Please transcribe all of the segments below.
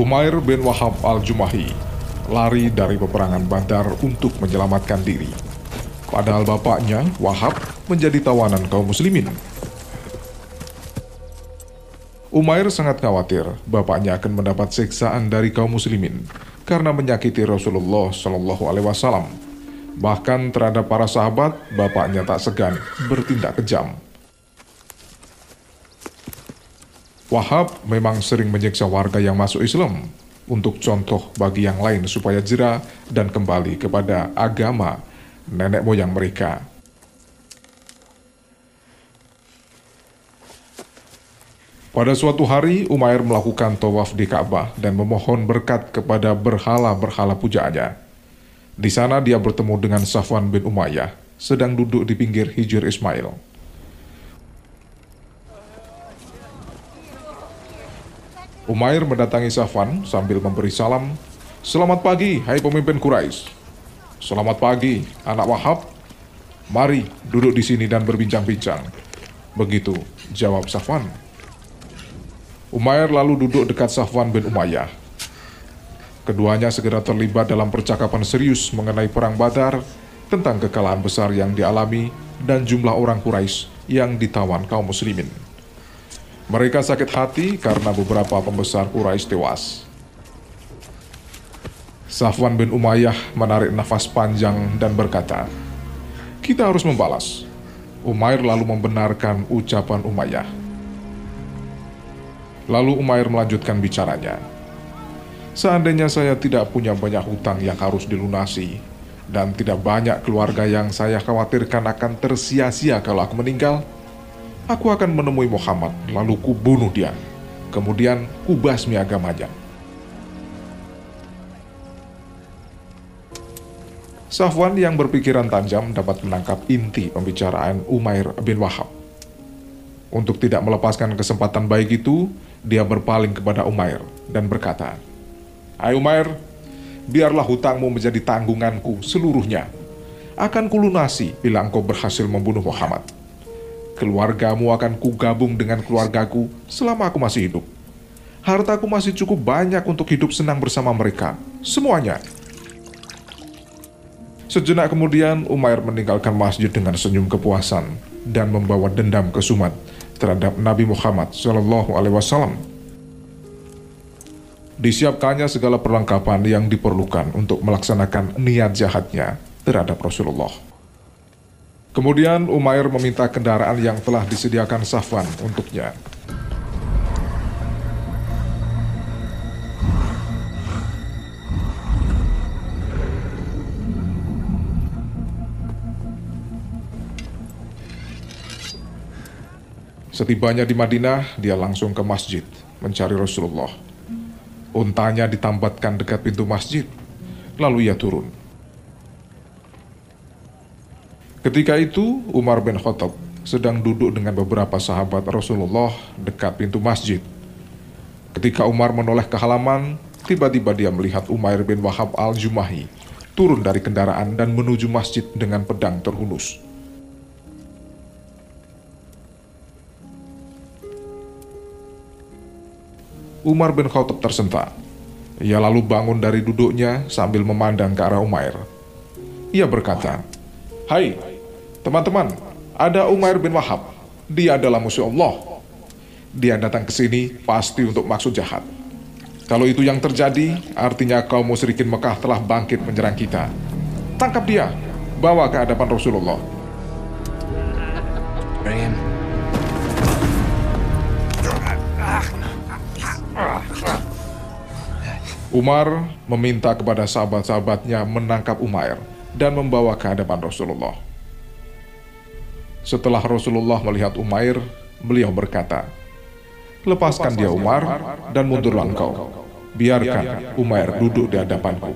Umair bin Wahab al-Jumahi lari dari peperangan Badar untuk menyelamatkan diri. Padahal bapaknya, Wahab, menjadi tawanan kaum muslimin. Umair sangat khawatir bapaknya akan mendapat siksaan dari kaum muslimin karena menyakiti Rasulullah Shallallahu Alaihi Wasallam. Bahkan terhadap para sahabat, bapaknya tak segan bertindak kejam. Wahab memang sering menyiksa warga yang masuk Islam untuk contoh bagi yang lain supaya jerah dan kembali kepada agama nenek moyang mereka. Pada suatu hari, Umair melakukan tawaf di Ka'bah dan memohon berkat kepada berhala-berhala pujaannya. Di sana dia bertemu dengan Safwan bin Umayyah, sedang duduk di pinggir Hijir Ismail. Umair mendatangi Safwan sambil memberi salam, Selamat pagi, hai pemimpin Quraisy. Selamat pagi, anak Wahab. Mari duduk di sini dan berbincang-bincang. Begitu jawab Safwan. Umair lalu duduk dekat Safwan bin Umayyah. Keduanya segera terlibat dalam percakapan serius mengenai perang Badar, tentang kekalahan besar yang dialami dan jumlah orang Quraisy yang ditawan kaum muslimin. Mereka sakit hati karena beberapa pembesar Quraisy tewas. Safwan bin Umayyah menarik nafas panjang dan berkata, "Kita harus membalas." Umair lalu membenarkan ucapan Umayyah. Lalu Umair melanjutkan bicaranya. Seandainya saya tidak punya banyak hutang yang harus dilunasi, dan tidak banyak keluarga yang saya khawatirkan akan tersia-sia kalau aku meninggal, aku akan menemui Muhammad, lalu kubunuh dia. Kemudian kubasmi agamanya. Safwan yang berpikiran tajam dapat menangkap inti pembicaraan Umair bin Wahab. Untuk tidak melepaskan kesempatan baik itu, dia berpaling kepada Umair dan berkata, Hai Umair, biarlah hutangmu menjadi tanggunganku seluruhnya. Akan kulunasi bila engkau berhasil membunuh Muhammad. Keluargamu akan kugabung dengan keluargaku selama aku masih hidup. Hartaku masih cukup banyak untuk hidup senang bersama mereka. Semuanya. Sejenak kemudian, Umair meninggalkan masjid dengan senyum kepuasan dan membawa dendam ke Sumat terhadap Nabi Muhammad Shallallahu Alaihi Wasallam. Disiapkannya segala perlengkapan yang diperlukan untuk melaksanakan niat jahatnya terhadap Rasulullah. Kemudian Umair meminta kendaraan yang telah disediakan Safwan untuknya. Setibanya di Madinah, dia langsung ke masjid mencari Rasulullah. Untanya ditambatkan dekat pintu masjid, lalu ia turun. Ketika itu, Umar bin Khattab sedang duduk dengan beberapa sahabat Rasulullah dekat pintu masjid. Ketika Umar menoleh ke halaman, tiba-tiba dia melihat Umair bin Wahab al-Jumahi turun dari kendaraan dan menuju masjid dengan pedang terhunus. Umar bin Khattab tersentak. Ia lalu bangun dari duduknya sambil memandang ke arah Umair. Ia berkata, Hai, teman-teman, ada Umair bin Wahab. Dia adalah musuh Allah. Dia datang ke sini pasti untuk maksud jahat. Kalau itu yang terjadi, artinya kaum musyrikin Mekah telah bangkit menyerang kita. Tangkap dia, bawa ke hadapan Rasulullah. Bring him. Umar meminta kepada sahabat-sahabatnya menangkap Umair dan membawa ke hadapan Rasulullah. Setelah Rasulullah melihat Umair, beliau berkata, Lepaskan dia Umar dan mundurlah engkau. Biarkan Umair duduk di hadapanku.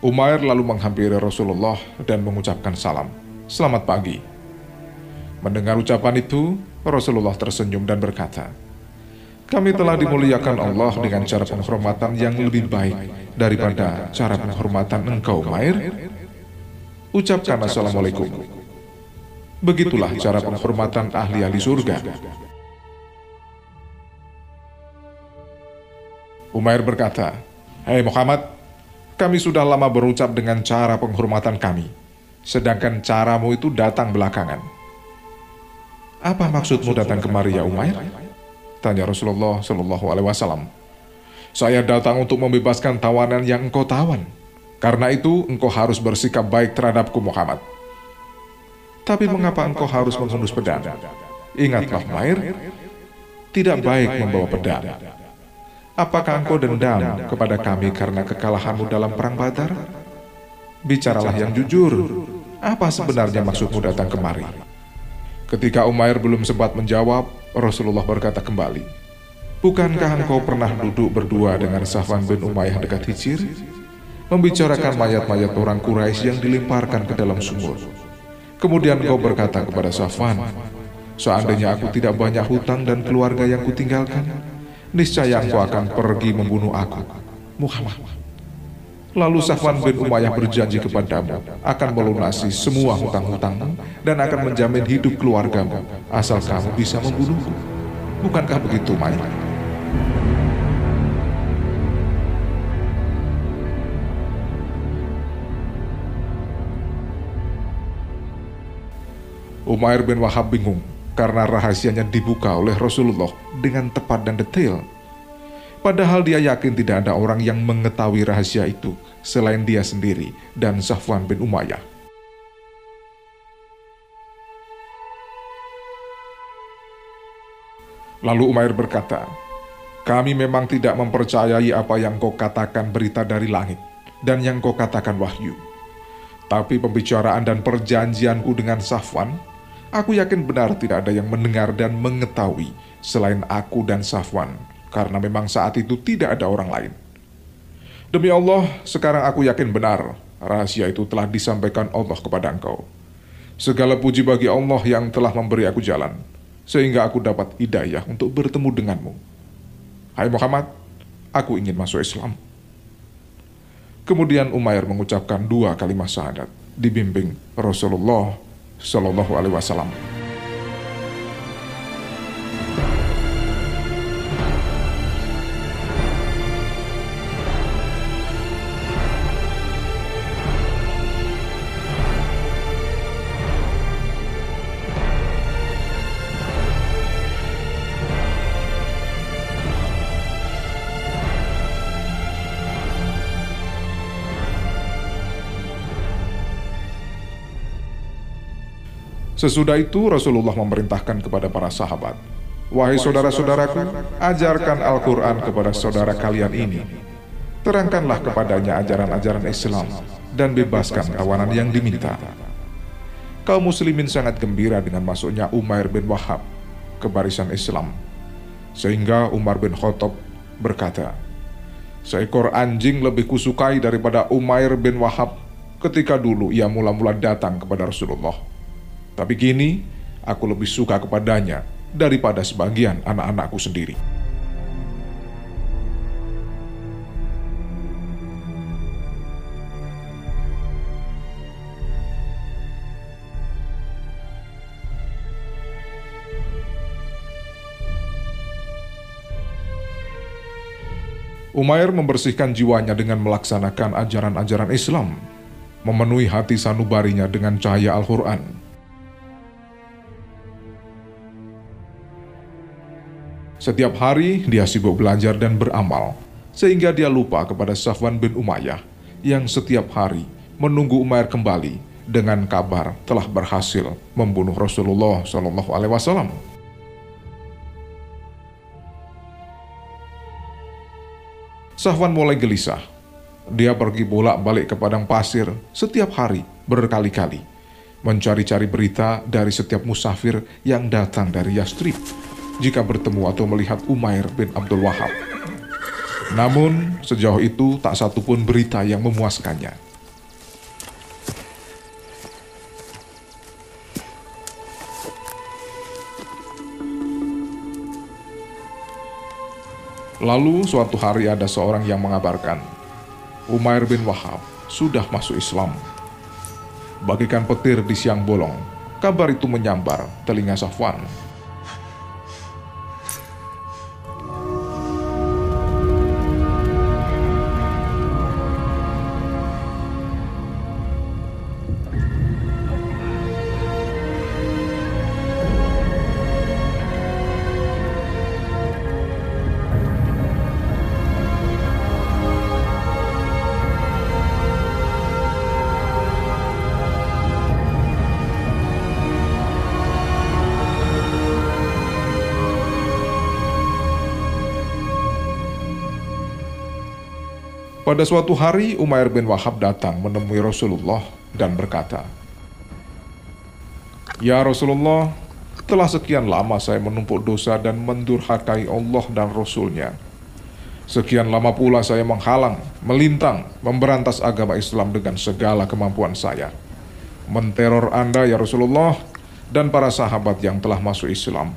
Umair lalu menghampiri Rasulullah dan mengucapkan salam. Selamat pagi. Mendengar ucapan itu, Rasulullah tersenyum dan berkata, kami telah dimuliakan Allah dengan cara penghormatan yang lebih baik daripada cara penghormatan engkau, Mair. Ucapkan Assalamualaikum. Begitulah cara penghormatan ahli-ahli surga. Umair berkata, Hei Muhammad, kami sudah lama berucap dengan cara penghormatan kami, sedangkan caramu itu datang belakangan. Apa maksudmu datang kemari ya Umair? Tanya Rasulullah Shallallahu Alaihi Wasallam. Saya datang untuk membebaskan tawanan yang engkau tawan. Karena itu engkau harus bersikap baik terhadapku Muhammad. Tapi mengapa engkau harus menghunus pedang? Ingatlah Umair, tidak baik membawa pedang. Apakah engkau dendam kepada kami karena kekalahanmu dalam perang Badar? Bicaralah yang jujur. Apa sebenarnya maksudmu datang kemari? Ketika Umair belum sempat menjawab, Rasulullah berkata kembali, Bukankah engkau pernah duduk berdua dengan Safwan bin Umayyah dekat Hijir? Membicarakan mayat-mayat orang Quraisy yang dilemparkan ke dalam sumur. Kemudian engkau berkata kepada Safwan, Seandainya aku tidak banyak hutang dan keluarga yang kutinggalkan, niscaya engkau akan pergi membunuh aku. Muhammad. Lalu Safwan bin Umayyah berjanji kepadamu akan melunasi semua hutang-hutangmu dan akan menjamin hidup keluargamu asal kamu bisa membunuhku. Bukankah begitu, Umayyah? Umair bin Wahab bingung karena rahasianya dibuka oleh Rasulullah dengan tepat dan detail. Padahal dia yakin tidak ada orang yang mengetahui rahasia itu selain dia sendiri dan Safwan bin Umayyah. Lalu Umair berkata, Kami memang tidak mempercayai apa yang kau katakan berita dari langit dan yang kau katakan wahyu. Tapi pembicaraan dan perjanjianku dengan Safwan Aku yakin benar tidak ada yang mendengar dan mengetahui selain aku dan Safwan, karena memang saat itu tidak ada orang lain. Demi Allah, sekarang aku yakin benar rahasia itu telah disampaikan Allah kepada engkau. Segala puji bagi Allah yang telah memberi aku jalan, sehingga aku dapat hidayah untuk bertemu denganmu. Hai Muhammad, aku ingin masuk Islam. Kemudian Umair mengucapkan dua kalimat syahadat, dibimbing Rasulullah Shallallahu Alaihi Wasallam. Sesudah itu Rasulullah memerintahkan kepada para sahabat, Wahai saudara-saudaraku, ajarkan Al-Quran kepada saudara kalian ini. Terangkanlah kepadanya ajaran-ajaran Islam dan bebaskan tawanan yang diminta. Kaum muslimin sangat gembira dengan masuknya Umair bin Wahab ke barisan Islam. Sehingga Umar bin Khattab berkata, Seekor anjing lebih kusukai daripada Umair bin Wahab ketika dulu ia mula-mula datang kepada Rasulullah. Tapi kini aku lebih suka kepadanya daripada sebagian anak-anakku sendiri. Umair membersihkan jiwanya dengan melaksanakan ajaran-ajaran Islam, memenuhi hati sanubarinya dengan cahaya Al-Quran, Setiap hari dia sibuk belajar dan beramal, sehingga dia lupa kepada Safwan bin Umayyah yang setiap hari menunggu Umair kembali dengan kabar telah berhasil membunuh Rasulullah Shallallahu Alaihi Wasallam. Safwan mulai gelisah. Dia pergi bolak-balik ke padang pasir setiap hari berkali-kali, mencari-cari berita dari setiap musafir yang datang dari Yastrib jika bertemu atau melihat Umair bin Abdul Wahab. Namun, sejauh itu tak satu pun berita yang memuaskannya. Lalu suatu hari ada seorang yang mengabarkan, Umair bin Wahab sudah masuk Islam. Bagikan petir di siang bolong, kabar itu menyambar telinga Safwan Pada suatu hari, Umair bin Wahab datang menemui Rasulullah dan berkata, Ya Rasulullah, telah sekian lama saya menumpuk dosa dan mendurhakai Allah dan Rasulnya. Sekian lama pula saya menghalang, melintang, memberantas agama Islam dengan segala kemampuan saya. Menteror Anda ya Rasulullah dan para sahabat yang telah masuk Islam.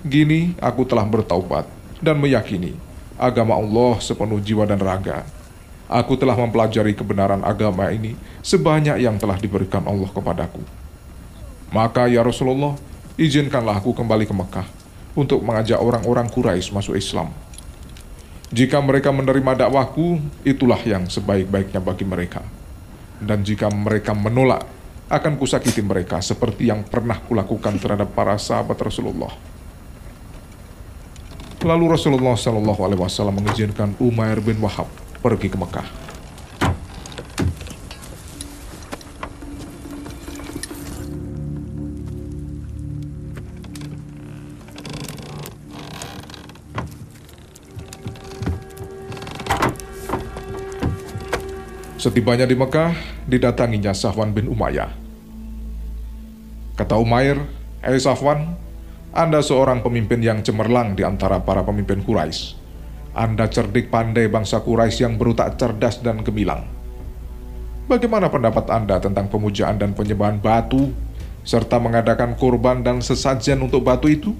Gini aku telah bertaubat dan meyakini agama Allah sepenuh jiwa dan raga. Aku telah mempelajari kebenaran agama ini sebanyak yang telah diberikan Allah kepadaku. Maka ya Rasulullah, izinkanlah aku kembali ke Mekah untuk mengajak orang-orang Quraisy masuk Islam. Jika mereka menerima dakwahku, itulah yang sebaik-baiknya bagi mereka. Dan jika mereka menolak, akan kusakiti mereka seperti yang pernah kulakukan terhadap para sahabat Rasulullah. Lalu Rasulullah Shallallahu Alaihi Wasallam mengizinkan Umair bin Wahab pergi ke Mekah. Setibanya di Mekah, didatanginya Safwan bin Umayyah. Kata Umair, "Eh Safwan, Anda seorang pemimpin yang cemerlang di antara para pemimpin Quraisy. Anda cerdik pandai bangsa Quraisy yang berutak cerdas dan gemilang. Bagaimana pendapat Anda tentang pemujaan dan penyembahan batu, serta mengadakan kurban dan sesajen untuk batu itu?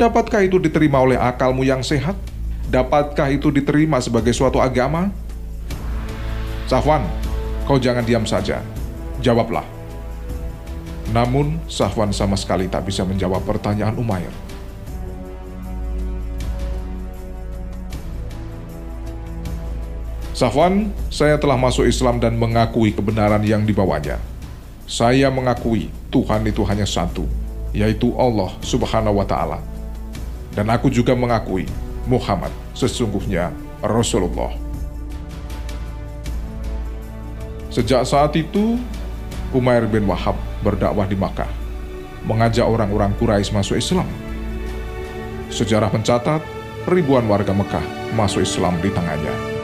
Dapatkah itu diterima oleh akalmu yang sehat? Dapatkah itu diterima sebagai suatu agama?" Safwan, kau jangan diam saja. Jawablah. Namun, Safwan sama sekali tak bisa menjawab pertanyaan Umair. Safwan, saya telah masuk Islam dan mengakui kebenaran yang dibawanya. Saya mengakui Tuhan itu hanya satu, yaitu Allah Subhanahu wa Ta'ala. Dan aku juga mengakui Muhammad sesungguhnya Rasulullah. Sejak saat itu, Umair bin Wahab berdakwah di Makkah, mengajak orang-orang Quraisy masuk Islam. Sejarah mencatat, ribuan warga Mekah masuk Islam di tangannya.